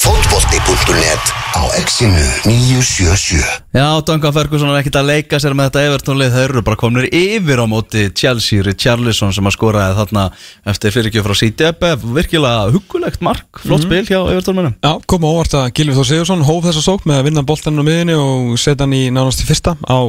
Fótbolti.net á exinu 977 Já, Duncan Ferguson er ekkert að leika sér með þetta Everton-lið, þeir eru bara kominir yfir á móti Chelsea, Richarlison sem að skoraði þarna eftir fyrirgjöf frá CDF virkilega hugulegt mark, flott spil hjá Everton-mennum Já, kom á óvart að Gilvi Þór Sigursson hóf þessa sók með að vinna boltaninn á miðinni og setja hann í nánast í fyrsta. Á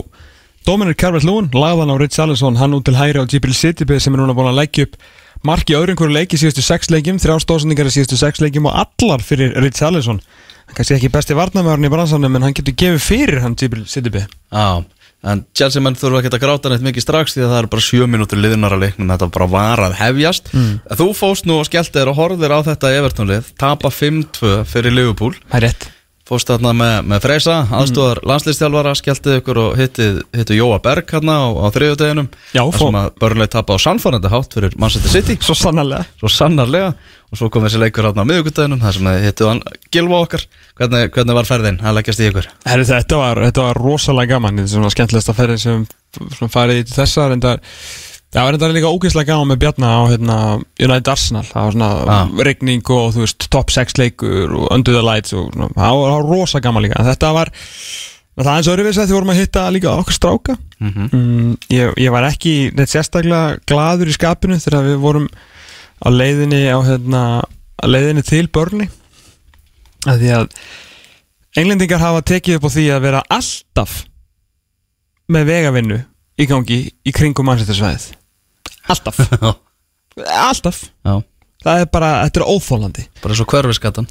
Dominic Carvert-Lewin, lagðan á Rich Allison, hann út til hæri á Gibril City sem er núna búin að leggja upp marki öðru einhverju leiki síðustu sex leikjum, þrjástósendingar í síðustu sex leikjum og allar fyrir Rich Allison. Hann kannski ekki besti varnamörn í bransanum en hann getur gefið fyrir hann Gibril City. Já, en Chelsea menn þurfa ekki að gráta neitt mikið strax því að það er bara sjö mínútur liðunar að leiknum þetta bara var að hefjast Þú fóst nú og skellti þér og horfðir á þetta Everton-lið, tapa 5-2 fyrir Liverpool Það er rétt. Fórst þarna með, með Freysa, aðstofar mm. landslýstjálfara, skelltið ykkur og hittið, hittið Jóa Berg hérna á, á þriðudeginum Já, þar sem að börnlega tapa á sannfærandi hátt fyrir Manchester City Svo sannarlega. svo sannarlega og svo kom þessi leikur hérna á miðugudeginum þar sem þið hittið hann Gilva okkar hvernig, hvernig var ferðin að leggjast í ykkur? Herri, þetta, var, þetta var rosalega gaman, þetta er svona skemmtilegsta ferðin sem svona farið í til þessa, reyndar, það var reyndar líka ógeðslega gaman með Bjarna á hérna, United Arsenal, það var svona Ah. regning og þú veist, top 6 leikur og under the lights og svona, það var, var rosa gaman líka, en þetta var, það er eins og öðruvísi að því vorum að hitta líka okkur stráka, mm, ég, ég var ekki neitt sérstaklega gladur í skapinu þegar við vorum á leiðinni á hérna, leiðinni til Börni, að því að Englendingar hafa tekið upp á því að vera alltaf með vegavinnu í gangi í kringum mannsættisvæðið Alltaf. Alltaf. Já, Það er bara, þetta er óþólandi bara svo hverfiskattan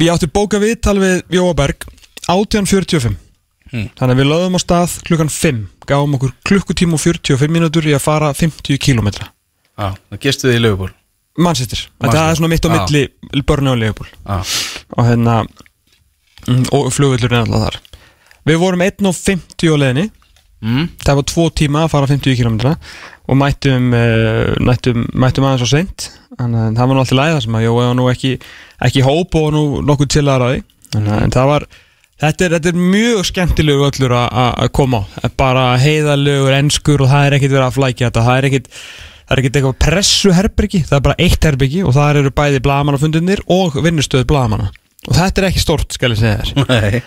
Við áttum bóka viðtal við Jóaberg 18.45 Hmm. Þannig að við lögðum á stað klukkan 5 Gáum okkur klukkutíma og 45 mínútur í að fara 50 kilometra Já, það gistu þið í Liverpool Mannsættir Þetta er svona mitt á milli og Leopold. Já, og hérna mm, og flugvillur er alltaf þar. Við vorum 1.50 á leiðinni mm, það var tvo tíma að fara 50 km og mættum, uh, mættum, mættum aðeins og seint. Þannig að það var nú alltaf læða sem að Jói var nú ekki, ekki hóp og nú nokkuð til að ræði þannig að en það var þetta er, þetta er mjög skemmtilegu öllur að- koma á. Það bara heiðalegur enskur og það er ekkit verið að flækja þetta. Það er ekkit Það er ekkert eitthvað pressu herbyrgi, það er bara eitt herbyrgi og það eru bæði blagamannafundunir og vinnustöð blagamanna og þetta er ekki stort, skal ég segja þér. Nei.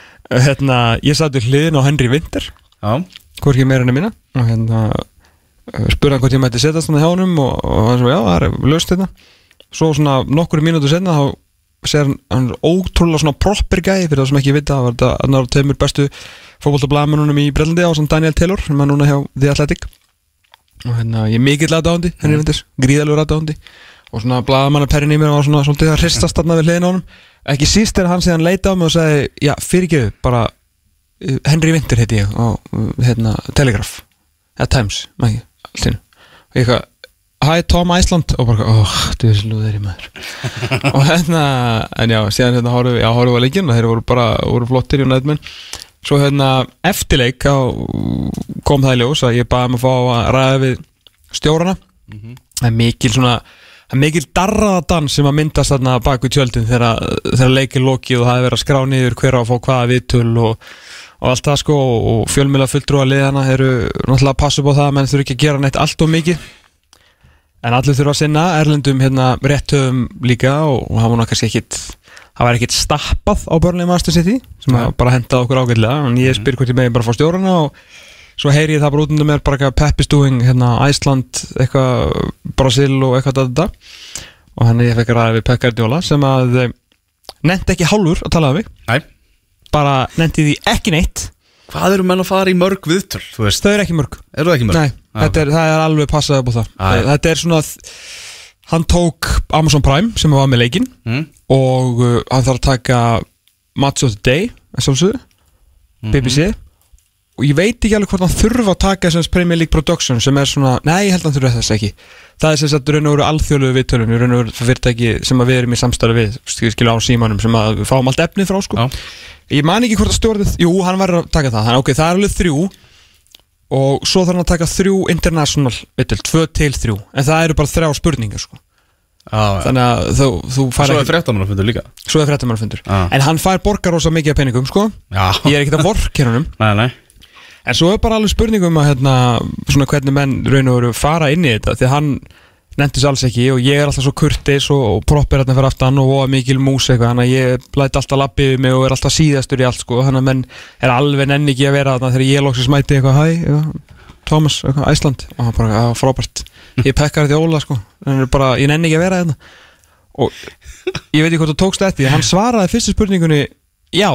Hérna, Ég satt við hliðin á Henry Winter. Já, hvorki meira enn að minna. Og hérna uh, spurði hann hvort ég mætti setjast hann hjá honum og, og hann svo, já, það er löst þetta svo svona nokkur mínútur senna þá segir hann, hann er ótrúlega svona proper gæði fyrir það sem ekki vita það var þetta annar tveimur bestu fótboltablaðmennunum í Brellandi á sem Daniel Taylor sem er núna hjá The Athletic. Og hérna ég er mikill aðdáðandi henni mm. gríðalur aðdáðandi og svona blaðamannaperrin í mér var svona svolítið að hristast þarna við hliðin á honum. Ekki síst er hann síðan leita á mig og sagði já fyrirgeðu bara Henry Winter heiti ég á uh, hérna, Telegraph. Eða Times í einu. og ég eitthvað Hi Tom Iceland. Og bara, óh, þú er slúðir í maður. Og hérna, en já, síðan hérna horfum já, við að leikinn og þeir voru bara, voru flottir í næðmenn svo hérna, eftirleik á, kom það í ljós að ég baði um að fá að ræða við stjórana. Það er mikil svona mikil darraðadan sem að myndast þarna bak við tjöldin þegar, þegar leikir lokið og það er verið að skrá niður hver á að fá hvaða viðtöl og, og allt það sko og fjölmjöla fulltrú að liðana eru náttúrulega að passa upp á það að menn þurfi ekki að gera neitt allt og mikið. En allir þurfa að sinna erlendum hérna réttöfum líka og, og það nú kannski ekkit það var ekkit stappað á Master City sem að bara hendaði okkur ágætlega. En ég spyr hvort ég megi bara fá stjórana og svo heyri ég það bara út undir mér bara eitthvað Peppi Stúing, hérna Æsland eitthvað Brasil og eitthvað þetta og hann ég fekk að ræða við Pekka Erdjóla sem að nefndi ekki hálfur að tala við. Mig nei bara nefndi því ekki neitt Hvað eru menn að fara í mörg viðtöl, þau eru ekki mörg Eru ekki mörg? Nei, þetta er, það er alveg passað upp á það Ah, já. Þetta er svona Hann tók Amazon Prime sem var með leikinn Mm. Og uh, hann þarf að taka Match of the Day að sjálfsögðu, Mhm. BBC Og ég veit ekki alveg hvort hann þurfa að taka þessans Premier League Production sem er svona Nei, ég held að hann þurfa þess ekki Það er sem sagt raun og veru alþjóðlegu viðtölum raun og veru fyrirtæki sem við erum í samstarfi við skilja á símanum sem að við fáum allt efnið frá sko. Já. Ég man ekki hvort að stjórnið Jú, hann var að taka það, þannig ok, það er alveg þrjú og svo þarf hann að taka þrjú international viðtöl, tvö til þrjú en það eru bara þrjá spurningar sko. Já. þannig að þú, þú fær Svo er fundu líka svo er fréttamannafundur Já. en hann fær borgar rosa mikið af peningum sko. Já ég er ekkert að Nei, nei En svo er bara alveg spurning um að hérna, svona hvernig menn raun og veru fara inn í þetta því að hann nefndis alls ekki og ég er alltaf svo kurtis og, og proppir hérna fyrir aftan og voða mikil mús eitthvað þannig að ég læti alltaf lappi yfir mig og er alltaf síðastur í allt sko. Þannig að menn er alveg nenni ekki að vera þarna þegar ég loksins mæti eitthvað hæ, eitthvað, Thomas, eitthvað, Æsland og hann bara, já, frábært. Ég pekkar þetta í Óla sko. En bara, ég nenni ekki að vera þarna og ég veit ekki hvort þú tókst því, hann svaraði fyrstu spurningunni já,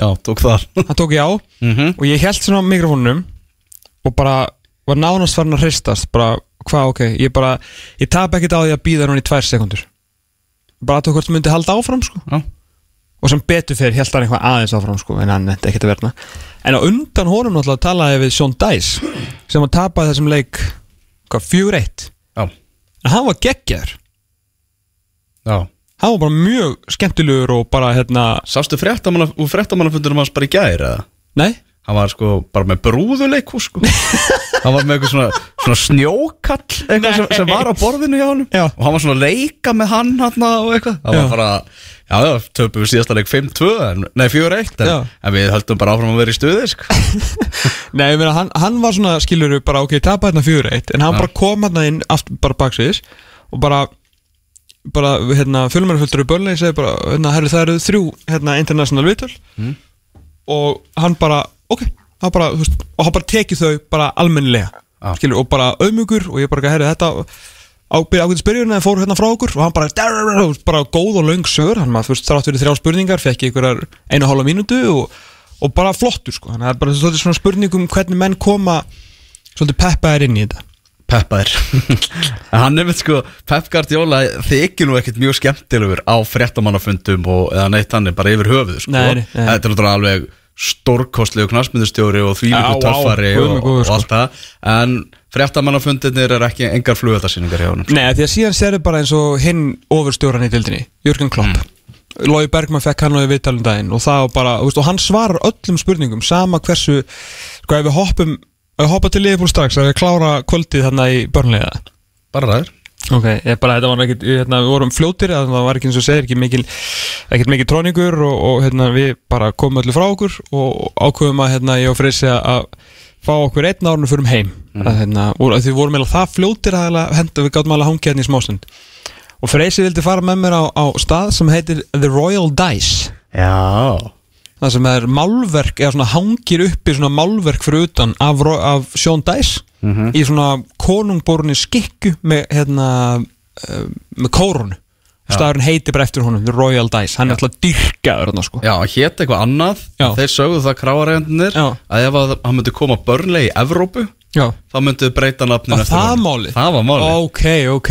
Já, tók þar. Hann tók já Mhm. og ég held svona á mikrofónunum og bara var nánast farin að hristast bara, hvað ok, ég bara ég tap ekkert á því að býða hann í tvær sekundur bara að þú hvort myndi halda áfram sko. Já. og sem betur fyrir held hann eitthvað aðeins áfram sko, en hann nefndi ekkert að verna. En á undan honum náttúrulega talaði ég við Sean Dice sem að tapaði þessum leik hvað, fjögur eitt? En hann var geggjaður. Já hann var bara mjög skemmtilegur og bara hérna, Sástu fréttamanna, úr fréttamannafundunum hans bara í gær eða? nei. Hann var sko bara með brúðuleiku sko. Hann var með eitthvað svona, svona snjókall eitthvað sem, sem var á borðinu hjá honum. Já. Og hann var svona að leika með hann hann og eitthvað. Það var bara, já já, töpum við síðasta leik 5-2 en- Nei 4-1 en, en við höldum bara áfram að vera í stuði sko. Nei, ég meina, hann, hann var svona, skilur bara, ok, tapa hérna fjögur eitt En hann Já. bara kom hérna inn, aftur, bara baksviðis Og bara, bara, hérna, fjölmennarfulltur í börnlega Ég segi bara, hérna, herri, það eru þrjú, hérna, international vital Mm. Og hann bara, ok, hann bara, veist Og hann bara tekið þau bara almennilega Já. Skilur, og bara auðmugur Og ég bara, herri, þetta ákveðið spyrjun eða fór hérna frá okkur. Og hann bara, veist, bara góð og löng sögur hann maður, þú veist, þrátt fyrir þrjá spurningar fekk ég einhverjar einu hálfa mínútu og, og bara flottur, sko, þannig að það er bara svona spurningum hvernig menn koma svolítið peppaðir inn í þetta Peppaðir hann er með sko, Pep Guardiola þykir nú ekkert mjög skemmtilegur á fréttamannafundum og eða neitt hann er bara yfir höfuð sko. Nei, nei. Þetta er náttúrulega alveg stórkostlegu knastmyndustjóri og því Já, líku já, töffari og, og sko. allt það En fréttamannafundirnir er ekki engar flugöldarsýningar hjá honum sko. Nei, því að síðan serðu bara eins og hinn ofurstjóran í dildinni, Jörgen Klopp mm. Lói Bergman fekk hann á í viðtalum daginn og það var bara, þú veist, og hann svarar öllum spurningum sama hversu, sko ef við hoppum við hoppa til liðbúl strax að við klára kvöldið þarna í börnlega Bara ræður. Ok, ég bara, þetta var ekkert, hérna, við vorum fljótir að það var ekki eins og segir, ekki mikil ekkert mikil tróningur og, og hérna, við bara komum öllu frá okkur og ákveðum að hérna, ég og Freysi að fá okkur einn árun og förum heim. Að, hérna, og, að því við vorum eiginlega það fljótir að henda, við gátum alveg að hangja hérna í smástund. Og Freysi vildi fara með mér á, á stað sem heitir The Royal Dice. Já það sem er málverk, eða svona hangir uppi svona málverk fyrir utan af, af Sean Dice í svona konungborunni skikku með hérna uh, með kórunu staðurinn heitir bara eftir honum, Royal Dice. Hann er alltaf dyrkaður þarna sko. Já, hétt eitthvað annað. Já. Þeir sögðu það kráarægandunir að ef að hann myndi koma börnlega í Evrópu Já, þá myndi breyta nafninu eftir það honum. málið? Það var málið. Ok, ok,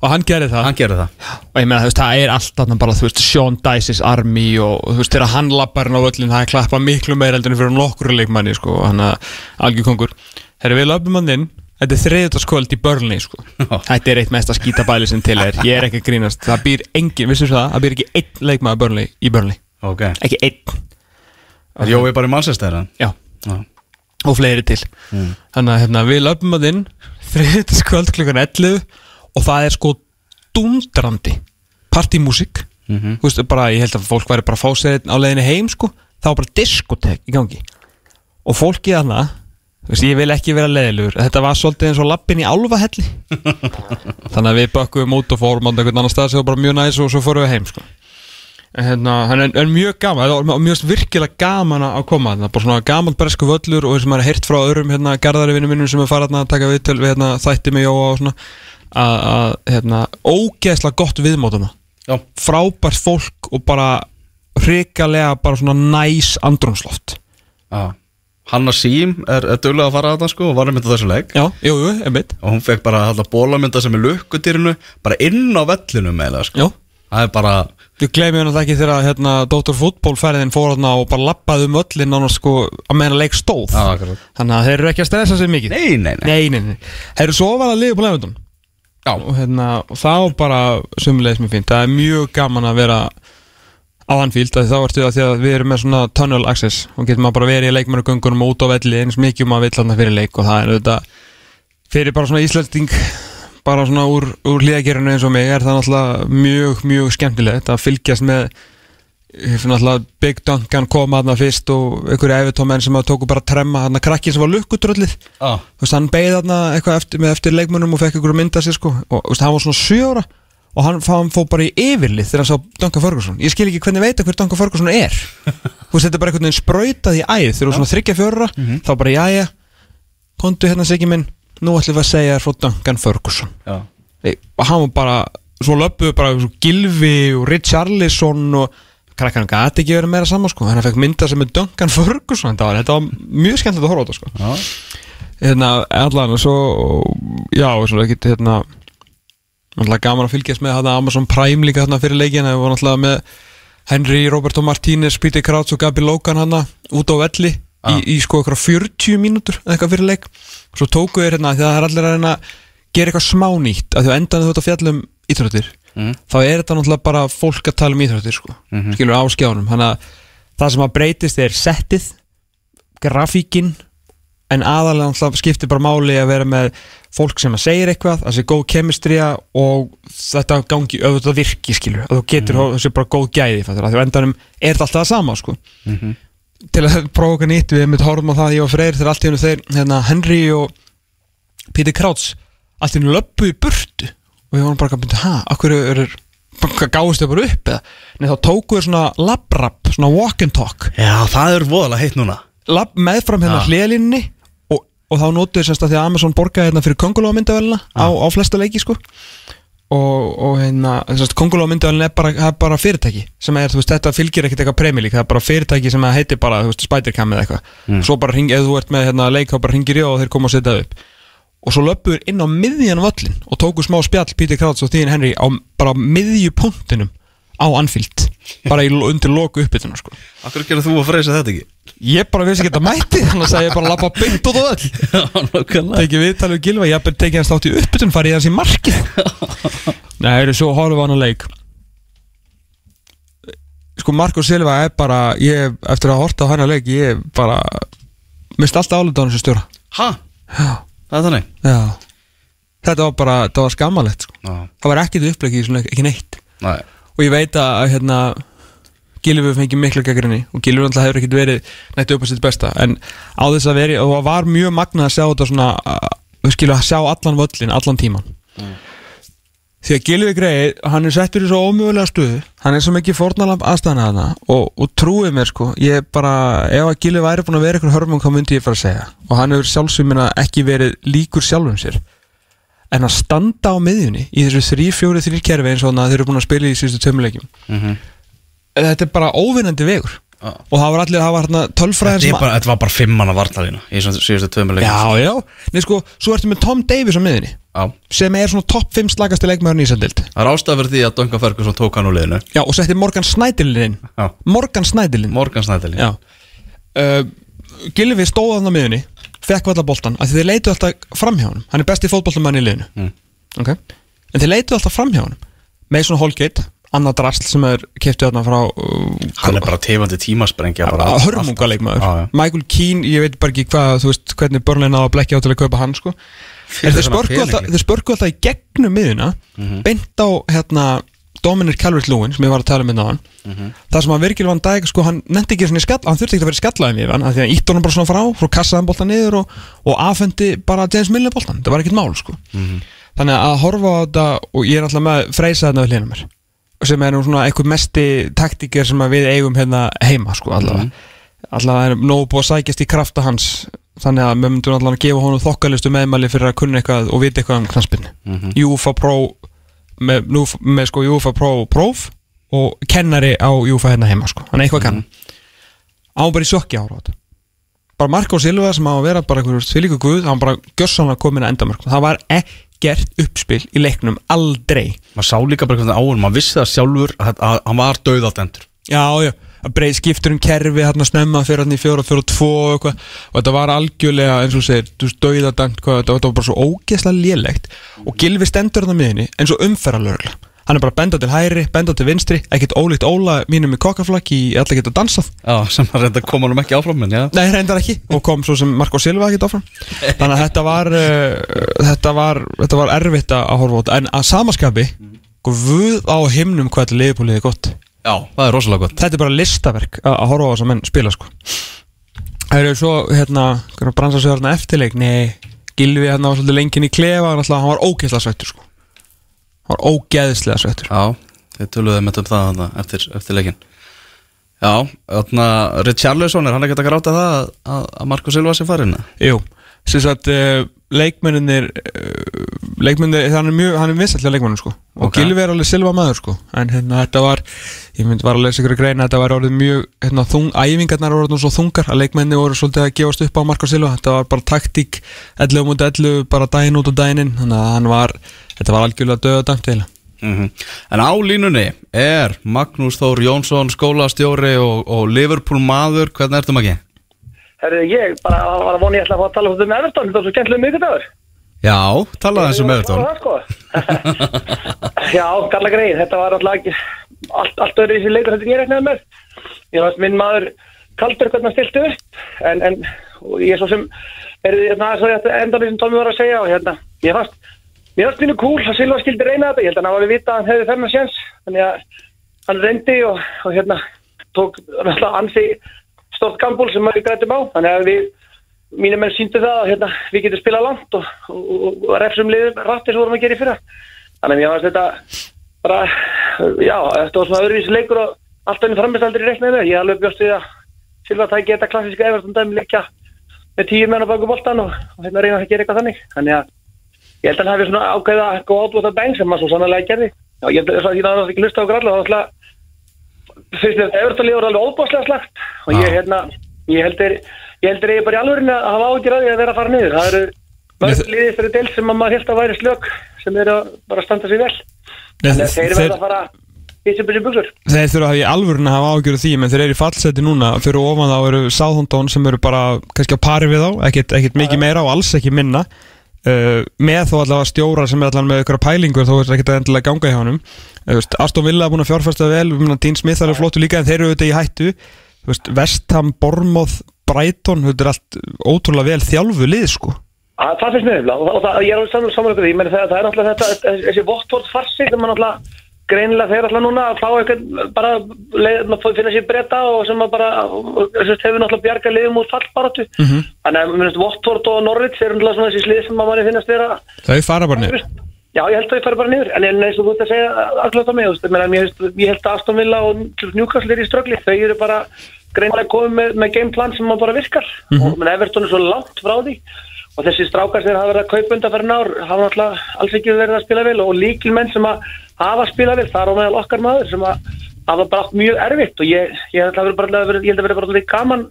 og hann gerði það. Hann gerði það. Og ég meina þú veist, það er allt þarna bara, þú veist, Sean Dice's Army og þú veist, þegar hann lappar inn á öllin það er klappa miklu meira heldur en fyrir nokkur leikmanni, sko, hann að algjör kongur Herri, við löpum hann inn. Þetta er þriðutaskvöld í Burnley, sko. Þetta er eitt mesta skítabæli sem til er. Ég er ekki að grínast, það býr engin, vissu það? Það býr ekki einn leikmaður Burnley í Burnley. Ok. Ekki einn, Er Jói bara í Manchester hann? já, Já. Og fleiri til. Þannig að hérna, við löpum hann inn. Þriðutaskvöld klukkan 11 Og það er sko dundrandi Partymúsík Mhm. þú veist, bara, ég held að fólk væri bara að fá sér á leiðinni heim sko, það var bara diskotek í gangi. Og fólkið hana þú veist, ég vil ekki vera leiðilegur þetta var svolítið eins og lappin í álfahelli. Þannig að við bökkum út og fórum á einhvern annan stað sem var bara mjög næs og svo fórum við heim sko. en hérna, er, er mjög gaman það var mjög virkilega gaman að koma það er bara svona gaman bresku völlur og eins og maður er heyrt frá öðrum hérna, garðarivinnum minnum sem er farað að taka við til við hérna, þætti mig og svona að, að hérna, ógeðslega gott viðmótana frábært fólk og bara hrikalega bara svona næs andrumsloft Já. Hanna Sím er, er duglega að fara að það sko og var einmitt á þessu leik Já, jú, jú, einmitt. Og hún fekk bara alltaf bólamynda sem er lukkutýrinu bara inn á vellinu meðlega sko. Já, Það er bara við gleymum hérna ekki þegar hérna Dr. Fútból ferðin fór hérna og bara lappaði um öllin annars sko að meðan leik stóð. Já, Þannig að þeir eru ekki að stressa sig mikið. Nei, nei, nei. Nei, nei, nei. Þeir eru svo var að liða på lefundun Já og, hérna, og það var bara sumulegis mér fínt Það er mjög gaman að vera á Anfield að þá ertu að því að við erum með svona tunnel access. Og getur maður bara verið í leikmennugöngunum út á velli eins mikið og maður vill hann fyrir leik. Og það er auðvitað fyrir bara svona íslensting bara svona úr, úr hlýðagerinu eins og mig er það náttúrulega mjög, mjög skemmtilegt að fylgjast með Big Duncan koma þarna fyrst og einhverju efitómenn sem að tóku bara að tremma þarna krakkin sem var þú veist, hann beigð þarna eitthvað eftir, með eftir leikmönnum og fekk einhverju mynda sér sko. Og veist, hann var svona 7 ára og hann, hann fór bara í yfirlið þegar hann sá Duncan Ferguson. Ég skil ekki hvernig veit að hver Duncan Ferguson er. Veist, þetta er bara einhvern veginn sprautað í æð. Þegar þú svona þryggja fjóra, þá bara jæja kontu hérna segi minn. Nú ætlum við að segja þér frá Duncan Ferguson. Og hann var bara svo löpuðu bara Gilvi og Richarlison og krakkan gæti ekki verið meira saman sko. Hann fekk mynda sem er Duncan Ferguson þetta var, þetta var mjög skemmtilegt að horfa á þetta sko. Já, hérna allan og svo já og svo ekki hérna alltaf gaman að fylgjast með hérna Amazon Prime líka hérna fyrir leikin það var alltaf með Henry, Roberto Martínez, Peter Crouch og Gabi Logan hérna út á velli Ah. í, í sko eitthvað 40 mínútur eitthvað fyrir leik. Svo tóku þeir hérna því að það er allir að reyna að gera eitthvað smá nýtt að því að endan þú ert að fjalla um Mhm. þá er þetta náttúrulega bara fólk að tala um íþróttir sko, Mhm. skilur á skjánum þannig að það sem að breytist er settið grafíkin en aðalega náttúrulega skiptir bara máli að vera með fólk sem að segir eitthvað það sé góð kemistría og þetta gangi, auðvitað virki skilur að þú getur, mm. þessi bara góð gæði fattur, að því á endanum er þetta alltaf það sama sko Mhm. til að prófa okkar nýtt við mitt horfum á það ég og Freyr þegar allt í hennu þeir hérna, Henry og Peter Krauts allt í hennu löppu í burtu og við vorum bara að byrja, ha, akkur er hvað gáðist þau bara upp eða? Nei, þá tóku þau svona labrap, svona walk and talk. Já, það er voðalega heitt núna. Lab meðfram hérna Já. hliðalínni og, og þá notuðu semst að því að Amazon borgaði hérna fyrir Konguló myndavælina á, á flesta leiki sko. Og, og hérna, semst Konguló myndavælina er bara, bara fyrirtæki sem er, þú veist, þetta fylgir ekkert eitthvað premjölík, það er bara fyrirtæki sem heitir bara, þú veist, Spidercam eða eitthvað. Svo bara ring, ef þú ert með hérna leik þá bara ringir ég og þeir koma að setja upp og svo löpuður inn á miðjan völlin og tóku smá spjall Peter Krauts og Þín Henry á bara miðju punktinum á Anfield. Bara í, undir loku uppbytuna sko. Akkur gerir þú að freysa þetta ekki? Ég bara vissi ekki að þetta mætti Þannig að ég bara að lappa beint út á öll Tekið viðtalið við Gilva Ég tekið hans þátt í uppbytun farið hans í markið. Nei, það eru svo að leik. Sko Marko Silva er bara ég, Eftir að horta á hann að leik Ég bara Mist alltaf álita á hann sem stjóra. Ha? Já, Það er þannig? já. Þetta var bara, þetta var skammalegt sko. Það var ekkit upplegið í svona ekki neitt. Næ og ég veit að hérna Gilvi fengið mikla gaggrinni og Gilvi alltaf hefur ekkert verið nættu upp á sitt besta. En á þess að veri og það var mjög magnað að sjá þetta svona að, að sjá allan völlin, allan tíman því að Gilvi greið hann er settur í svo ómögulega stuðu hann er svo mikið fórnalamb aðstæðana hana og, og trúið mér sko, ég bara ef að Gilvi væri búin að vera ykkur hörmum hvað myndi ég fara að segja. Og hann hefur sjálfsumina ekki verið líkur sjálfum sér. En að standa á miðjunni í þessu 3-4-3 kerfi eins og þannig að þeir eru búin að spila í síðustu tömuleikjum Mhm. þetta er bara óvinnandi vegur. Já. og það var allir, það var hérna tölfræðin Þetta, bara, þetta var bara fimmanna vartalína Í síðustu tveimur Já, já, nei sko, svo ertu með Tom Davies á miðjunni já. Sem er svona topp 5 slagasti leikmæður nýsadild Það er ástæða fyrir því að Duncan Ferguson tók hann úr liðinu. Já, og setti Morgan Snædilin Já. Morgan Snædilin Morgan Snædeli Já. Uh, Gilvi stóð hann á miðjunni fekk valla boltan, af því þeir leitu alltaf framhjá hann hann er besti fótboltamann í liðinu. Mm. ok, en þeir leitu alltaf framhjá hann Mason Holgate, annað drasl sem er keftu þarna frá uh, Hann er bara tefandi tímasprengja Já, já. Michael Keane, ég veit bara ekki hvað þú veist, hvernig börnlega náða að blekja á til að kaupa hann sko. Þeir spörku alltaf, alltaf í gegnum miðuna beint á hérna Dominic Calvert-Lewin sem ég var að tala um hérna á hann það sem að Virgil van Dijk sko, hann nefndi ekki svona í skall, hann þurfti ekki að vera skallaði við hann af því að ítt honum bara svona frá, frá kassaðan boltan niður og, og afhendi bara James Milner boltan það var ekkert mál sko. Þannig að horfa á þetta og ég er alltaf með freysa þarna við hlinum mér sem er nú svona eitthvað mesti taktíker sem við eigum hérna heima sko allavega. Allavega er nógu búið að sækjast í krafta hans þannig að við myndum allavega að gefa honum þokkalistu meðmæli fyrir að kunna eitthvað og vita eitthvað um knaspinni Mhm. UFA Pro með, nú, með sko UFA Pro próf og kennari á UFA hérna heima sko, hann eitthvað kann. Á bara í sjokki ára á þetta bara Marko Silva sem á að vera bara einhverjum þvílíku guð, hann bara gjössanlega komin að endamörk það var ekkert uppspil í leiknum aldrei. Maður sá líka bara hvernig áður Maður vissi það sjálfur að, að, að hann var döð endur Já, já, að breið skiptur um kerfi hérna snemma fyrir hann í fjóra, fjóra, tvo og eitthvað. Og þetta var algjörlega eins og segir þú hvað, þetta var bara svo ógeðslega lélegt. Og Gilvi stendur hann á miðinni eins og umferðalörgla hann er bara benda til hægri, benda til vinstri ekkert ólíkt Óla mínum í kokkaflakki í allir geta dansað. Já, sem að reynda koma hann ekki áfram en já. Nei, reyndar ekki. Og kom svo sem Marko Silva ekkert áfram. Þannig að þetta var, uh, þetta var þetta var erfitt að horfa á þetta. En að samaskapi guð á himnum hvað þetta liðbúliði gott Já, það er rosalega gott. Þetta er bara listaverk að horfa á þess að menn spila sko. Það eru svo hérna bransa sig hérna eftirleik? Nei, Gilvi hérna var svolítið lengin í klefa hann, hann var ógeðslega sveittur sko. Hann var ógeðslega sveittur. Já, þið töluðu með um það þarna eftir, eftir leikin Já, þarna Richarlison er hann ekkert að gráta það að, að, að Marko Silva sé farin Jú, sem sagt leikmenninir uh, leikmenninir, hann er mjög, hann er vinsætlega leikmennum sko. Og Ok. Gilvi er alveg silva maður sko. En hérna þetta var, ég myndi var að lesa ykkur greina þetta var orðið mjög, hérna þung æfingarnar voru orðið svo þungar að leikmenni voru svolítið að gefast upp á Marko Silva, þetta var bara taktík 11 mútið 11, bara daginn út og daginn inn. Þannig að hann var, þetta var algjörlega döðadæmt eiginlega. Mm En á línunni er Magnús Þór Jónsson, skólastjóri og, og Liverpool maður, hvernig ertu Maggi? Herru, ég bara var að vona ég ætla að fá að tala um Everton, þetta var svo skemmtilega miðgudagur. Já, talaðu eins um Evertón Það, sko. Já, galla greið, þetta var alltaf ekki allt, allt öðru í þessi leikur þetta ég reknaði með. Ég veist, minn maður kaldur hvernig hann stilti upp, en, en ég svo sem er hérna, svo þetta endan sem Tómi var að segja og hérna, ég fannst, mér fannst mínu kúl að Silva skildi reyna þetta, ég held að hann hafa við vita að hann hefði þennan sjans, þannig að hann reyndi og, og hérna, tók stórt gambúl sem maður grætum á, þannig að við mínir menn síndu það að hérna, við getum spilað langt og, og, og, og refsum liðum rætti sem vorum að gera í fyrra. Þannig að mér fannst þetta bara, já, þetta var svona öðruvísi leikur og allt önnum framist aldrei reiknaði með ég alveg bjóst við að Silva tæki þetta klassíska Everton dæmi leikja með tíu menn á baku boltan og, hérna reyna að gera eitthvað þannig. Þannig að ég held að hann hafi svona ákveða go out with a bang sem maður svo sannlega gerði. Já, ég held að því að það ekki lusta á gralla þá ætla fyrst með Everton liður alveg óbáslega slagt og ég, hérna, ég heldur ég heldur ég bara í alvörinni að hafa ágjur að því að vera að fara niður. Það eru mörg Nei, liðið fyrir del sem að maður held að væri slök sem eru að bara standa sig vel. Að þeir þeir, verða að fara Ísum byrjum buksur þeir þurfa að hafa í alvörun að hafa ágjörðu því menn þeir eru í fallseti núna. Fyrir ofan þá eru Sáhondón sem eru bara kannski á pari við þá ekkit, ekkit mikið meira og alls ekki minna. Uh, með þó allavega stjóra sem er allavega með ykkur pælingur þó er þetta endilega að ganga í veist, Aston Villa er búin að fjárfæsta vel Dean Smith er flottu líka en þeir eru auðvitað í hættu. Veist, Vestham, Bormoth, Brighton þetta er allt ótrúlega vel þjálfu lið sko. Að, Það finnst mér nefnilega og, það, ég er alveg saman saman ykkur því. Menn það, það er náttúrulega þetta þessi Votvort farsi sem maður náttúrulega greinilega þeir alltaf núna að fá eitthvað bara leið, finna sér breyta og sem maður bara að hefur náttúrulega bjarga liðum út fallbaratu Mhm. þannig að Votvort og Norwich er náttúrulega svona þessi slið sem maður finnast vera þau fara bara niður Já, ég held að ég fari bara niður, en eins og þú ert að segja alltaf mig, þú veist, ég held að Aston Villa og Newcastle er í ströggli, þau eru bara greinlega komið með, með gameplan sem maður bara virkar. Og menn Everton er svo langt frá því. Og þessi strákar sem hafa verið að kaupa undan fyrir nár hafa náttúrulega alls ekki verið að spila vel. Og líkilmenn sem að hafa spilað vel, þar á meðal okkar maður sem að hafa bara átt mjög erfitt. Og ég, ég held að vera bara, verið, ég held að vera bara líka gaman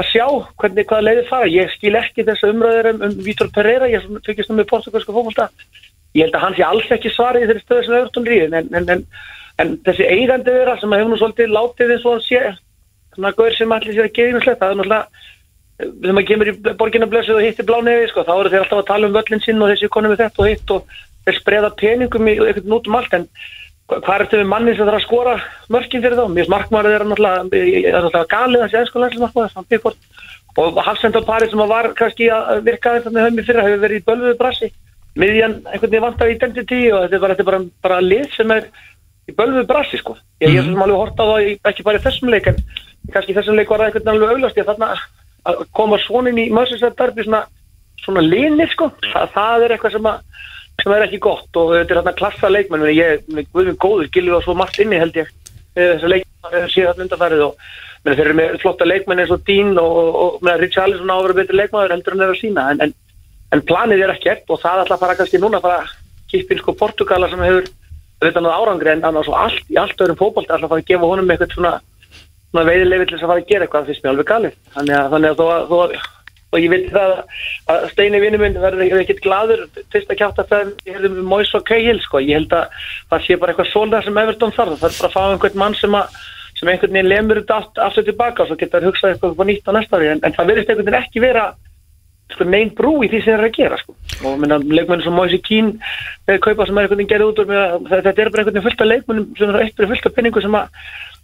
að sjá hvernig hvaða leiðir fara. Ég skil ekki þessa umröður um, um Vítor Pereira, ég fyrkist um með portugalska fókbalta. Ég held að hann sé alls ekki svarið í þeirri stöðu sem er í, en, en, en, en þessi eigandi þeirra sem hefur nú svolítið látið eins og hann sé, þannig að gaur sem allir sér að geða ímislegt, það er náttúrulega þegar maður kemur í borginna blessuð og hittir blánefi, sko, þá eru þeir alltaf að tala um völlin sinn og þessi konum við þetta og hitt og þeir spreða peningum í einhvern nút um allt, en hvað er þetta við manni sem þarf að skora mörkin fyrir þá? Mér finnst markmaður þeirra náttúrulega, ég er náttúrulega galið landsmarkmaður, hann Pickford og Hafsend og Paris sem að var kannski að virka þetta með höfmi fyrra hefur verið í bölvuðu brassi miðjan einhvern veginn vantar identity og þetta er bara, þetta er bara, bara lið sem er í bölvuðu brassi sko. Ég, er sem alveg hort á það, ekki bara í þessum leik en kannski í þessum leik var það einhvern veginn alveg auglast ég þarna að koma svona inn í derby svona, svona linir sko. Það, það er eitthvað sem, að, sem er ekki gott og þetta er þarna klassa leikmenn. En ég, guðum góður, gilur það svo margt inni held ég þessi leikmenn síðan undanfærið og menn, þeir eru með flotta leikmenn eins og Dean og, og, og Richarlison á að vera betri leikmaður heldur en planið er ekkert og það ætla að fara kannski núna að fara kippin sko Portugala sem hefur auðvitað náð árangri en annars og allt í allt öðrum fótbolt ætla að fara að gefa honum eitthvað svona, svona þess að fara að gera eitthvað það finnst mér alveg galið. Þannig að, þannig að þó, þó, og ég veit það að Steini vinnu minn verður ekkert gladur fyrst að kjáta það ég hefði með Mois og Cahill sko. Ég held að það sé bara eitthvað svona sem Everton þarf. Það er bara að fá einhvern mann sem að sem einhvern veginn lemur þetta aftur tilbaka og svo geta þær hugsað eitthvað nýtt á næsta ári. En, en það verðist einhvern veginn ekki vera sko, neinn brú í því sem þeir eru að gera sko. og minna, leikmenni sem Moise Keane þeir kaupa sem er einhvern veginn gerði út úr þetta er bara einhvern veginn fullt af leikmennum sem eru eitt fyrir fullt af penningu sem að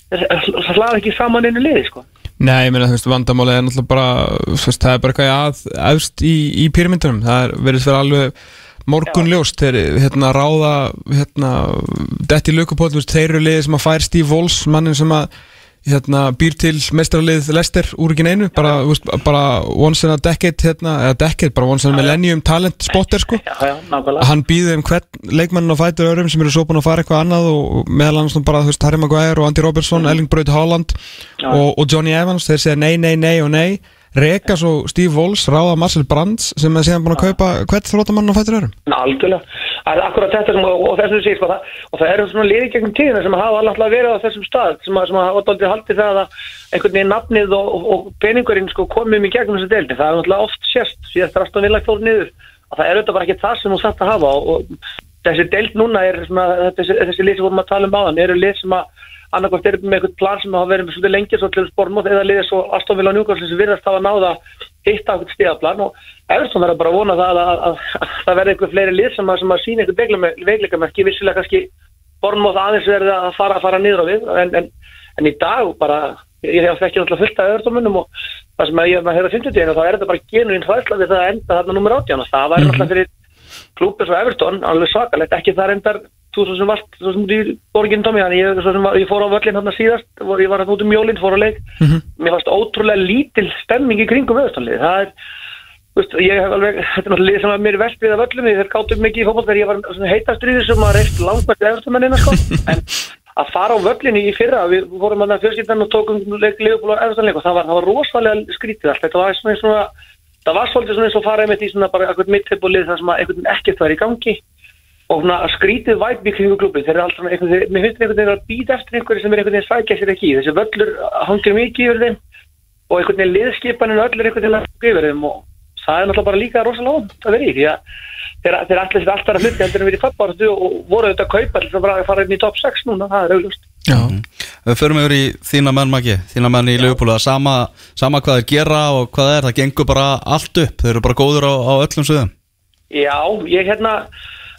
það hlaða ekki saman einu liði sko. Nei, ég meina, þú veist, vandamáli er náttúrulega bara, veist, það er bara eitthvað að efst í, í pyramindunum, það er verið alveg morgun ljóst þeir hérna ráða hérna, detti lökupótt, þeir eru liðið sem að fær Steve Walls, mannin sem að hérna, býr til mestrarlið Lester úr ekki neinu, bara, veist, bara once in a decade, hérna, eða decade bara once in a millennium talent spotter sko. Já, já, nákvæmlega. Hann býði um hvern leikmann og fætur örum sem eru svo búin að fara eitthvað annað og meðal annars bara, þú veist, Harry Maguire og Andy Robertson, Erling Braut Haaland Já. og, og Johnny Evans, þeir segja nei, nei, nei og nei. Reka svo Steve Walls, ráða Marcel Brands sem er síðan búin að kaupa hvern þróttamann og fætur örum algjörlega. Akkurat þetta sem, og, og þess að sé, sko, það, og það eru svona liði gegnum tíðina sem hafa alltaf verið á þessum stað, sem, sem hafa alltaf haldið það að einhvern veginn nafnið og, og, og peningurinn sko komið í gegnum þessu deildi. Það er náttúrulega oft sérst, síðast rastum vilja fór niður, að það er auðvitað bara ekki það sem þú satt að hafa og, og þessi deild núna er svona, þessi, þessi lið sem vorum að tala um áðan, eru lið sem að annarkvæmt eru með eitthvað plan sem hafa verið með svolítið lengi svo til spormóð eða liðið svo Newcastle sem virðast hafa náða hitta eitthvað stíðaplan og Everton verður bara að vona það að, að, að það verði eitthvað fleiri lið sem að, sem að sína eitthvað veikleikamerki vissilega kannski bormóð aðeins verði að fara, fara niður á við en, en, en í dag bara ég hef ekki náttúrulega fullt af Evertonmunum og það sem að ég hefur að 50 þá er þetta bara genuinn hræðsla við það að enda þarna nummer 18 og það væri náttúrulega fyrir klúpið svo Everton alveg svakalegt, ekki það reyndar þú svo sem varst, svo sem í borginn þannig ég, ég fór á völlin hann síðast vor, ég var hann út um jólinn, fór á leik. Mér fannst ótrúlega lítil stemming í kringum Evertonlið, það er veist, ég hef alveg, þetta er náttúrulega sem var mér verst við að völlum, þeir gátum mikið í fótboll þegar ég var svona heitastriðið sem að reist langvægt Evertonmennina sko, en að fara á völlinni í fyrra, við fórum að fjölskyldan og tókum leik Liverpool og Evertonleik og það var, það var rosalega skrítið allt, þetta var svona, svona það var svolítið svona eins og fara einmitt í svona bara eitthvað mittipulið þar sem að einhvern ekkert var í gangi og svona skrítið væp í kringu klubbi þeir eru alltaf svona einhvern veginn, mér finnst einhvern veginn að býta eftir einhverju sem er einhvern veginn sækja sér ekki í. Þessi völlur hangir mikið yfir þeim. Og einhvern veginn liðskipanin öll er einhvern veginn að hanga yfir þeim. Og það er náttúrulega bara líka rosalega ónt að vera í því að þeir, þeir allir sér alltaf að hluti heldur en við í fattbáratu og voru auðvitað að kaupa til að bara fara inn í top 6 núna, það er auglust Já, Við förum yfir í þína menn Maggi. Þína menn í Leopold sama, sama hvað þeir gera og hvað það er. Það gengur bara allt upp. Þeir eru bara góður á, á öllum suðum Já, ég hérna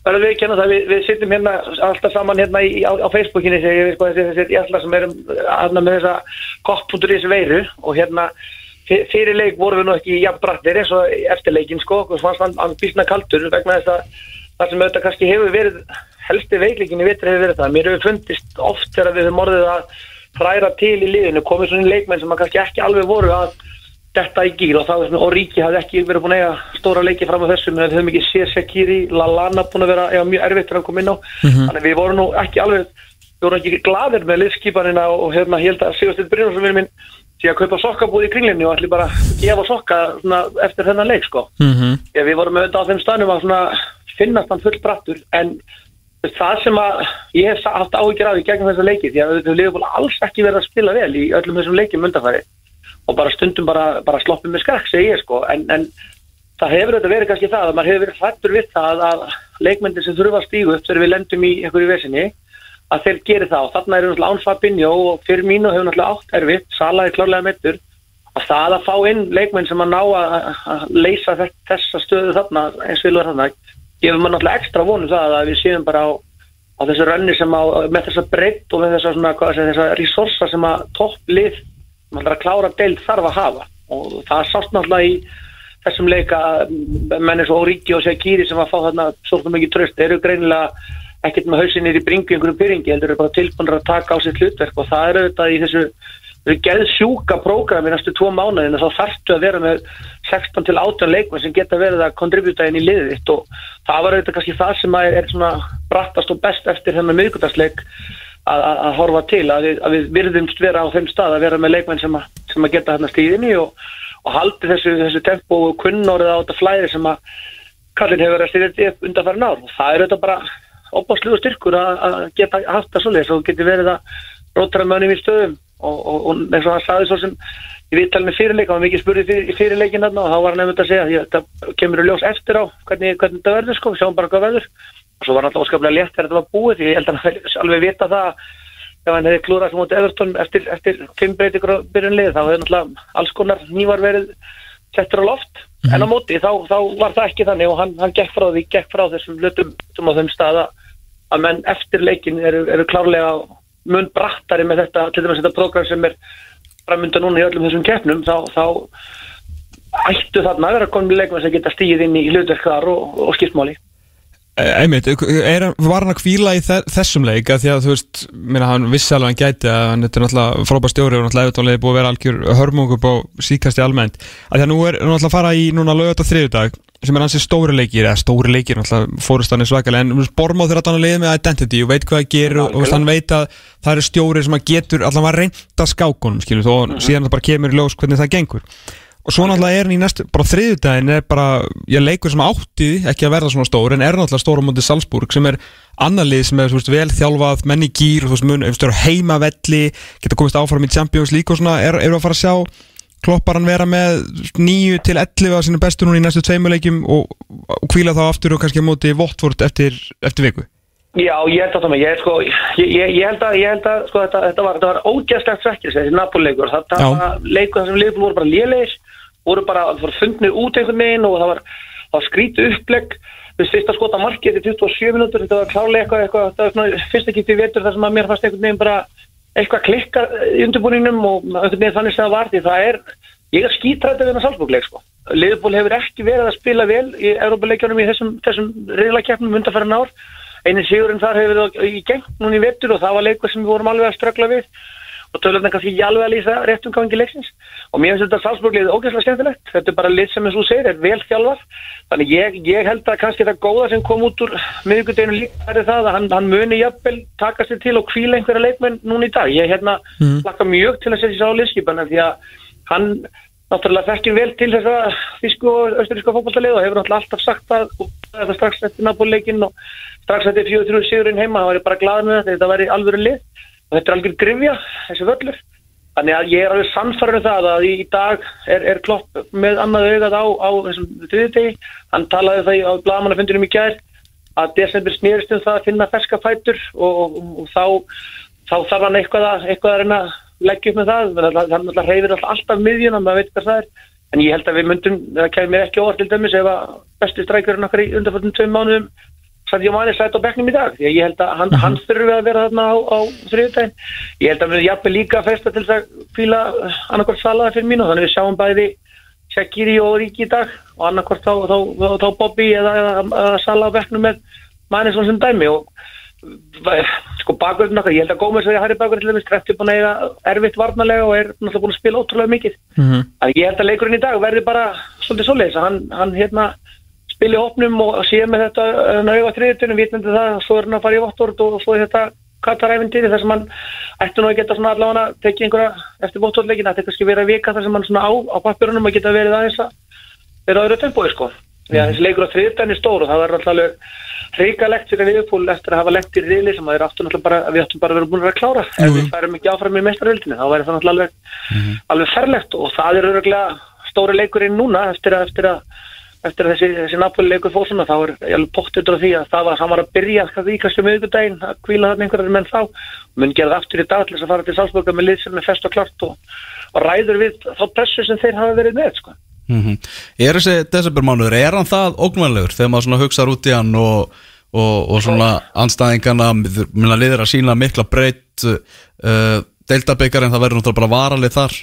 verður við ekki hérna það, við, við sittum hérna alltaf saman hérna í, á, á Facebookinni þegar ég veist hvað þessi, þessi alltaf sem erum aðna með þessa kopp.is veiru og hérna fyr- fyrir leik vorum við nú ekki jafn brattir eins og eftir leikin sko, og hann, hann bísna kaldur vegna þess að það sem auðvitað kannski hefur verið helsti veikleikin í vitri hefur verið það, mér hefur fundist oft þegar við höfum orðið að hræra til í liðinu, komið svona leikmenn sem kannski ekki alveg voru að detta í gýr og það og Ríki hafði ekki verið búin að eiga stóra leiki fram á þessu, menn við höfum ekki séð Shakiri, Lallana búin að vera eiga mjög erfitt til að koma inn á, þannig við vorum nú ekki alveg, við vorum ekki gladir með liðskipanina og hérna ég held að Sigursteinn Brynjarsson minn sé að kaupa sokkabúð í kringlinni og ætli bara að gefa sokka svona, eftir þennan leik sko. Mhm. Já, við vorum auðvitað á þeim staðnum að svona finnast hann full brattur en það sem að ég hef haft áhyggjur af í gegnum þessa leiki því að við að og bara stundum bara, bara sloppið með skakk segi ég sko. En, en það hefur þetta verið kannski það að maður hefur verið hrættur við það að leikmyndir sem þurfa að stígu upp þegar við lendum í einhverju vesinni að þeir geri það. Og þarna eru náttúrulega Án Fabinho og fyrir mínu hefur náttúrulega átt erfitt Sala er klárlega meittur og það að fá inn leikmenn sem að ná að, að leysa þess, þessa stöðu þarna eins og vilja þarna gefur maður náttúrulega ekstra vonum það að við séum bara á, á þessu rönni sem á með þessa breytt og með þessa svona þessa resursa sem að topplið maður að klára deild þarf að hafa. Og það sást náttúrulega í þessum leika menn eins og Ríki og Shakiri sem að fá þarna svolítið mikið tröst eru greinilega ekkert með hausinir í bringu einhverjum pyringi heldur eru bara tilbúinir að taka á sitt hlutverk. Og það er auðvitað í þessu geðsjúka prógrami næstu tvo mánuðin þá þarftu að vera með 16 til 18 leikmenn sem geta verið að kontributa inn í liðið þitt. Og það var auðvitað kannski það sem að er svona brattast og best eftir þennan miðgudagsleik að, að, horfa til að við, að við virðumst vera á þeim stað að vera með leikmenn sem að, sem að geta hérna stíðinni og, og haldi þessu, þessu tempo og kunnorið á þetta flæði sem að Kallin hefur verið að styrja upp undanfærin ár. Og það er auðvitað bara opasluðu styrkur að, geta haft það svoleiðis og geti verið að rótra mönnum í stöðum. Og, og, og eins og hann sagði svo sem ég viðtal með fyrirleik, hann var mikið spurði fyrir, fyrirleikin og þá var hann nefnd að segja þetta kemur í ljós eftir á hvernig, hvernig þetta verður sko, sjáum bara hvað verður. og svo var hann alltaf óskaplega létt þegar þetta var búið því ég held að hann alveg vita það. Ef hann hefði klúrað sem út Everton eftir, eftir fimm breytingur á byrjunlið þá hefði náttúrulega alls konar nývar verið settur á loft. En á móti þá, þá var það ekki þannig og hann, hann gekk frá því, gekk frá þessum hlutum sem á þeim staða að menn eftir leikin eru, eru klárlega mun brattari með þetta, til dæmis þetta prógram sem er framönda núna í öllum þessum keppnum þá, þá ættu þarna að vera komin leikmenn sem geta stíð inn í hlutverk þar og, og skiptmáli Einmitt, er, var hann að kvíla í þe- þessum leik? Að því að þú veist, minna hann vissi alveg að hann gæti að hann er náttúrulega frábær stjóri og náttúrulega eftirlega búið að vera algjör hörmung upp á síkasti almennt. Að því að nú er hann náttúrulega að fara í núna lögat og þriðudag sem er hansi stóri leikir eða stóri leikir, náttúrulega fórust hann er svakalega en Bormáð þegar hann er leiðið með identity og veit hvað það gerir og, og hann veit að það eru stjóri sem að getur allavega að reynda skákunum skilur, og síðan það bara kemur í ljós hvernig það gengur og svo náttúrulega er hann í næstu, bara þriðudaginn er bara, ég leikur sem átti ekki að verða svona stór, en er náttúrulega stór á móti Salzburg sem er annar lið sem er veist, vel þjálfað, menn í gýr heimavelli, geta komist áfram í Champions League og svona, er, er að fara að sjá kloppar hann vera með 9 til 11 af sinu bestu núna í næstu tveimuleikjum og, og kvíla þá aftur og kannski á móti Votvort eftir, eftir viku? Já, ég held að það með, ég, sko, ég, ég, held að, ég held að sko, þetta, þetta var, þetta var ógæslegt svekkis, þessi Napoli-leikur, það, það var leikur þar sem leikur voru bara lélegir, voru bara, það var fundnir út einhvern veginn og það var, það var skrítið upplegg, veist, fyrst að skota markið til 27 minútur, þetta var klárlega eitthvað, eitthvað, það var svona fyrst ekki til vetur þar sem að mér fannst einhvern veginn bara eitthvað klikkar í undirbúningnum og einhvern veginn þannig sem það var því það er, ég er skítrættið við þennan Salzburg-leik, sko. Liverpool hefur ekki verið að spila vel í Európa-leikjunum í þessum, þessum reyðlakeppnum undanfæran ár. Einin sigurinn þar hefur verið í geng núna í vettur og það var leikur sem við vorum alveg að ströggla við og tölum kannski ekki alveg að lýsa réttum gangi leiksins. Og mér finnst þetta Salzburg-lið ógeðslega skemmtilegt. Þetta er bara lið sem eins og segir er vel þjálfar þannig ég, ég held að kannski það góða sem kom út úr miðvikudeginu líka er það að hann, hann muni jafnvel taka sér til og kvíla einhverja leikmenn núna í dag. Ég hérna mm. lakka mjög til að setja sér á liðskipan því að hann náttúrulega þekkir vel til þess að þísku og austuríska fókbaltalið og hefur náttúrulega alltaf sagt að það strax eftir Napoli-leikin og strax eftir 4-3 sigurinn heima, það væri bara glaður með þetta, þetta væri alvöru lið þetta er algjör grifja, þessi völlur. Þannig að ég er alveg sannfærður það að í dag er, er klopp með annað augað á, á þessum þriðutegi hann talaði það í- á blagamannafundinum í gær að desember snýrist um það að finna ferska fætur og, og, og þá, þá þarf hann eitthvað að, eitthvað að reyna að leggja upp með það. Þannig að náttúrulega reyfir alltaf, miðjuna maður veit hvað það er. En ég held að við myndum, það kemur mér ekki óvart til dæmis ef að besti strækjurinn okkar í undanfjöldum tveim mánuðum Sadio Mane sætt á bekknum í dag. Því að ég held að hann, hann þurfi að vera þarna á, á þriðutæðin. Ég held að við jafnvel líka festa til að fíla annarkvort salaða fyrir mínu. Þannig við sjáum bæði Shaqiri og Ríki í dag og annarkvort þá, þá, þá, þá Bobby eða, eða, eða Sala á bekknum með Mane svona sem dæmi. Og sko bakverðin okkar, ég held að Gómez að Harry Bakverð til þess trefti búin að eiga erfitt varnarlega og er náttúrulega búin að spila ótrúlega mikið. Mhm. að ég held að leikurinn í dag verði bara svolítið svoleiðis að hann, hann hérna spili hópnum og sé með þetta nauða þriðutunum, vitandi það, svo er hann að fara í Vottord og svo er þetta Kataræfintýri þar sem hann ætti nú að geta svona allavega tekið einhverja eftir Vottordleikin, þetta er kannski verið að vika þar sem hann svona á, á pappirunum að geta verið aðeins að vera á öðru tempói sko. Því að þessi leikur á þriðutunum er stór og það var alltaf hrikalegt fyrir Liverpool eftir að hafa legt í riðli sem að þeir áttu náttúrulega bara, við áttum bara að vera búin að klára. Ef við færum ekki áfram í meistaröldinni þá væri það náttúrulega alveg, alveg eftir þessi, þessi Napoli leikur fór svona þá er ég alveg pottur á því að það var, hann var að byrja því kannski miðvikudaginn að kvíla þarna einhverjar menn þá. Mun gera það aftur í dag til þess að fara til Salzburga með lið sem er fest og klart og, og ræður við þá pressu sem þeir hafa verið með sko. mm Er þessi desembermánuður, er hann það ógnvænlegur þegar maður hugsaður út í hann og, og, og svona anstæðingana minna liðir að sína mikla breytt uh, deildabikar en það verður náttúrulega bara varalið þar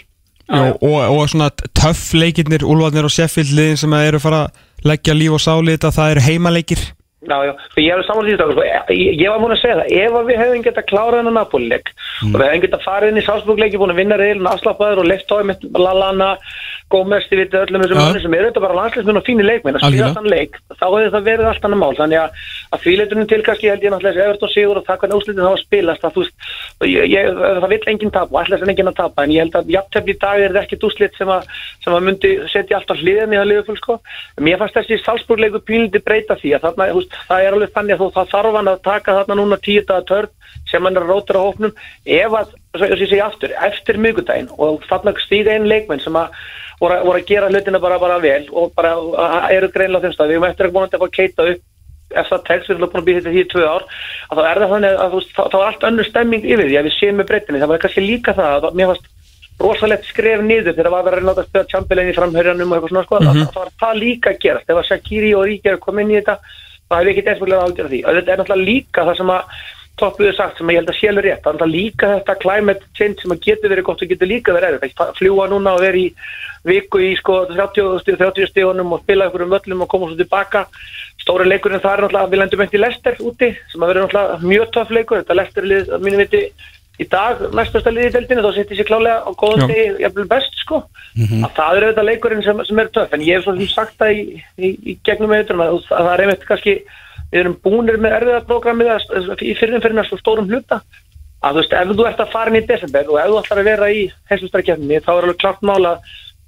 Já, og, og svona töff leikirnir, Úlfarnir og Sheffield liðin sem eru fara að leggja líf og sáli þetta, það eru heimaleikir Já, já, ég er saman því sko. ég, ég var múin að segja það, ef við hefðum gett að klára þennan Napoli-leik og við hefðum gett að fara inn í Salzburg-leiki búin að vinna reyðilin afslappaður og leift tói með Lallana, Gómez, þið vitið öllum þessum mönnum sem eru þetta bara landsleismenn og fínir leikmenn. Að spila þann leik, þá hefði það verið allt annað mál. Þannig að, að því leitunum til kannski held ég náttúrulega þessi Everton sigur og það hvernig úslitin þá spilast að þú ég, ég, það vill enginn tapa þess að enginn að tapa en ég held að jafntefni í dag er það ekkit úslit sem að, sem að myndi setja alltaf hliðin í það liðuföl sko. Mér fannst þessi Salzburg-leikur pínlindi breyta því að þarna, þú veist, það er alveg þannig að það þarf hann að taka þarna núna tíu daga törn sem hann er að rótur á hópnum. Ef að, svo ég segi aftur, eftir miðgudaginn og þarna stíga einn leikmenn sem að voru, að- voru að gera hlutina bara, bara vel og bara að- eru greinlega á þeim stað. Við erum eftir að vonandi að keita upp ef það tekst, við erum búin að býja þetta því í tvö ár að þá er það þannig að þá, er allt önnur stemming yfir því að við séum með breytinni það var kannski líka það að mér fannst rosalegt skref niður þegar það var að láta spila Chamberlain í framhörjanum og eitthvað svona sko, mm það var það líka að gerast. Ef að Shaqiri og Ríkjær kom inn í þetta þá hefði ekki eitthvað að ágjöra því. Og þetta er náttúrulega líka það sem að toppuðu sagt sem ég held að alveg rétt, þannig að líka þetta climate change sem að getur verið gott og getur líka verið ekki fljúa núna og vera í viku í sko 30 stíð, 30 stíðunum og spila ykkur um öllum og koma svo tilbaka. Stóri leikurinn það er náttúrulega, við lendum í Lester úti sem að vera náttúrulega mjög töff leikur. Þetta Lester að mínu viti í dag næstasta liði í deildinu, þá setjum sér klálega á Já. stegi, jafnvel best sko. Að það er auðvitað leikurinn sem, sem er töff en ég hef svo sem sagt það í, í, í gegnum meðutum að, að það er einmitt kannski við erum búinir með erfiðarprogrammið að- í fyririnn fyrir næstu stórum hluta. Að þú veist, ef þú ert að fara inn í desember og ef þú ætlar að vera í heimsumstæðarkefninni þá er alveg klart mála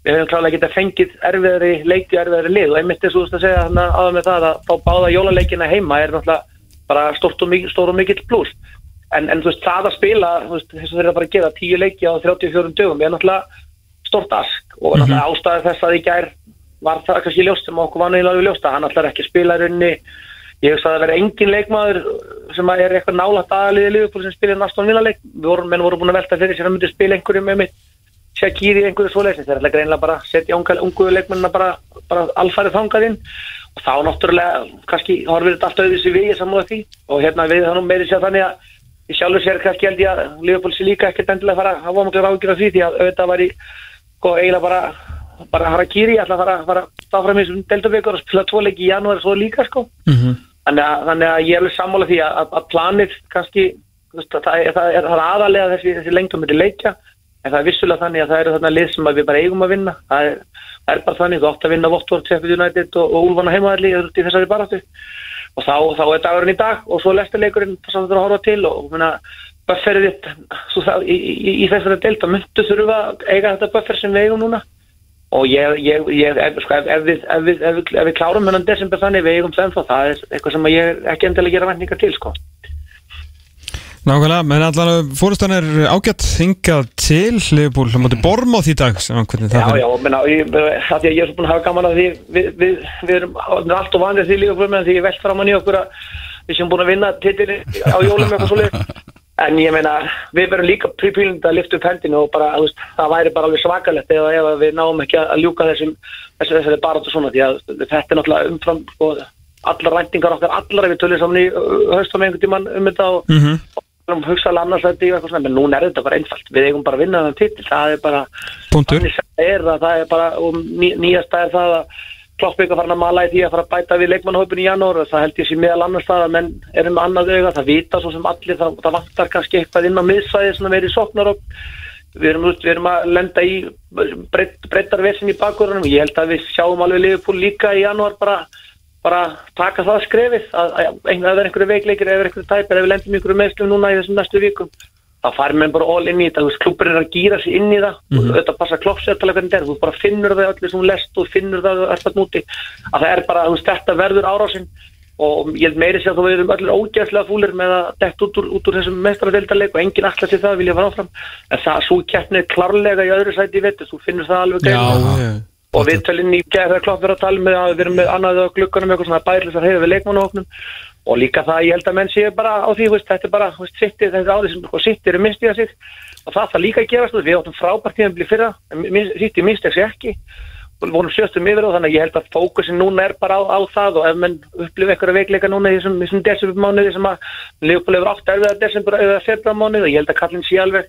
við hefum klálega getað fengið erfiðari leiki erfiðari lið. Og einmitt þess að að segja áður með það að fá báða jólaleikina heima er náttúrulega bara stórt og mikill, stór og mikill pluss en, en þú veist, það að spila veist, þess að þeir eru bara að gera tíu leiki á 34 dögum er náttúrulega stort ask. Og náttúrulega ástæði þess að í gær var það kannski ljóst sem okkur var nýlega ljóst að hann ætlar ekki spila í rauninni. Ég hugsa að það verði engin leikmaður sem er eitthvað nálægt aðaliðið Liverpool sem spilir náttúrulega við vorum, menn voru búin að velta fyrir sér að myndi spila einhverju með mitt Shakiri einhverju svoleiðis, þeir ætla greinlega bara að setja ungu, ungu leikmennina bara, bara alfarið þangað inn. Og þá náttúrulega kannski horfir þetta allt auðvitað við ég samúða því. Og hérna við þannig meiri sér þannig að ég sjálfur sér kannski held ég að Liverpool sé líka ekkert endilega fara að hafa miklu ráðgjur af því því að auðvitað var í sko eiginlega bara bara Harakiri ætla að fara, fara stáfram í þessum deltavíkur og spila tvo leiki í janúar svo líka sko. Þannig, að, þannig að ég er alveg sammála því að, að planið kannski veist, það, er, það, er, það er aðalega þessi, þessi lengtum með leikja en það er vissulega þannig að það eru þarna lið sem að við bara eigum að vinna. Það er, það er bara þannig, þú átt að vinna Votvort, Sheffield United og, og Úlfana heimaðalli í þessari baráttu og þá, þá er dagurinn í dag og svo lestur leikurinn það sem þú að horfa til og menna, bufferið þitt í, í, í þessari þá myndu þurfa að eiga þetta buffer sem við eigum núna og ég, ég, ég ef, sko, ef, við, ef, við, ef, við, klárum hennan desember þannig við eigum það það er eitthvað sem ég ekki endilega gera vendingar til sko. Nákvæmlega, menn allan fórustan er ágætt hingað til Liverpool á móti Bormóð í dag Já, já, menna, ég, það að ég er svo búin að hafa gaman að því við, við, við erum allt og vanlega því fyrir meðan því ég velt fram hann í okkur að við sem búin að vinna titilin á jólum eitthvað svo en ég meina, við verum líka prípílind að lifta upp hendinu og bara, veist, það væri bara alveg svakalegt ef, ef við náum ekki að ljúka þessum þessari, þessari baráttu svona því að þetta er náttúrulega umfram og allar ræntingar okkar, allar ef við tölum saman í höstum einhvern tímann um þetta og, Mhm. og hugsaðlega annars þetta í eitthvað svona, menn núna er þetta bara einfalt. Við eigum bara að vinna þann titil, það er bara sem það er að það er bara og ný, nýjasta er það að Klopp ykkur farin að mala í því að fara að bæta við leikmannhópin í janúar og það held ég sé meðal annars það að menn eru með annað auga, það vita svo sem allir það, það vantar kannski eitthvað inn á miðsvæði sem verið sóknar og við erum, við erum að lenda í breyttar vesin í bakgrunum ég held að við sjáum alveg Liverpool líka í janúar bara, bara taka það skrefið að, það er einhverju veikleikir er einhverju tæpir, ef við lendum einhverju meðslum núna í þessum næstu vikum þá farir menn bara all inn í þetta, klubur er að gýra sig inn í það. Og þetta passa kloppsértalega hvernig þetta er, þú bara finnur það allir sem hún lest og finnur það að það er núti að það er bara, þetta verður árásinn og ég held meiri sér að þú verðum allir ógæðslega fúlir með að dett út út úr þessum mestradeildarleik og enginn allar sér það vilja fara áfram. En það svo keppnið klárlega í öðru sæti í vetur, þú finnur það alveg já. Og við tölinn í gerð þegar klopp verið að tala með að við erum með annað á glukkanum eitthvað svona bærilegs að hefur við leikmannahóknum og líka það ég held að menn séu bara á því veist, þetta er bara, sittið þetta árið sem sko, sittið eru mistiða sig. Og það það líka að gerast, við áttum frábært tíðan blið fyrra, en sittið mistiða sig ekki og vorum sjöstum yfir á þannig að ég held að fókusin núna er bara á, á það og ef menn upplifa eitthvað veikleika núna í þessum, þessum desember mánuði sem að hefur átt erfiða desember eða februar mánuði og ég held að kallin sé alveg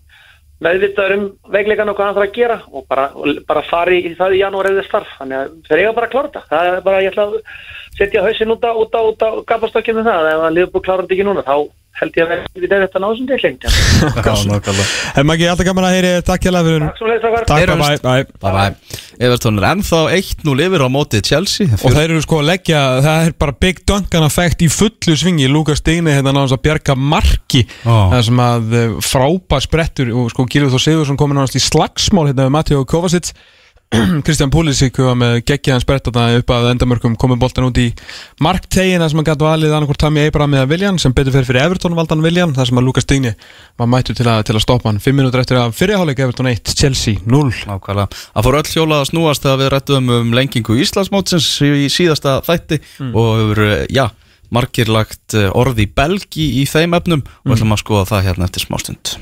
meðvitaður um veikleikan og hvað hann þarf að gera og bara, bara fari í það í janúar eða starf, þannig að þeir eiga bara að klára þetta. Það er bara, ég ætla að setja hausinn út á, út á, út á gapastokkinu það. Ef að Leopold klára þetta ekki núna, þá held ég að við erum þetta náðum til lengt Hef maður ekki alltaf gaman að heyri Takk hjá fyrir Takk bye bye Bye bye Everton er ennþá 1-0 yfir á móti Chelsea. Og þeir eru sko að leggja, það er bara Big Duncan effekt í fullu svingi. Lukas Steini hérna náðans að bjarga marki. Ó. Það sem að eh, frábær sprettur og sko Gilvið Þór Sigursson komin náðast í slagsmál hérna með Matteo Kovacic Kristján Púlisík var með geggjaðan sprett þarna upp að endamörkum komið boltan út í marktegina sem hann gæti valið annarkvort Tami Abraham eða Viljan sem betur fyrir fyrir Everton valdan Viljan þar sem að Lukas Steini var mættur til að, til að stoppa hann 5 minútur eftir að fyrirháleik Everton 1 Chelsea 0 Nákvæmlega. Það fór öll hjólað að snúast þegar við rættum um lengingu Íslandsmótsins í síðasta þætti og hefur, eh, já, margir lagt eh, orð í belgi í þeim efnum og ætlum að skoða það hérna eftir smástund.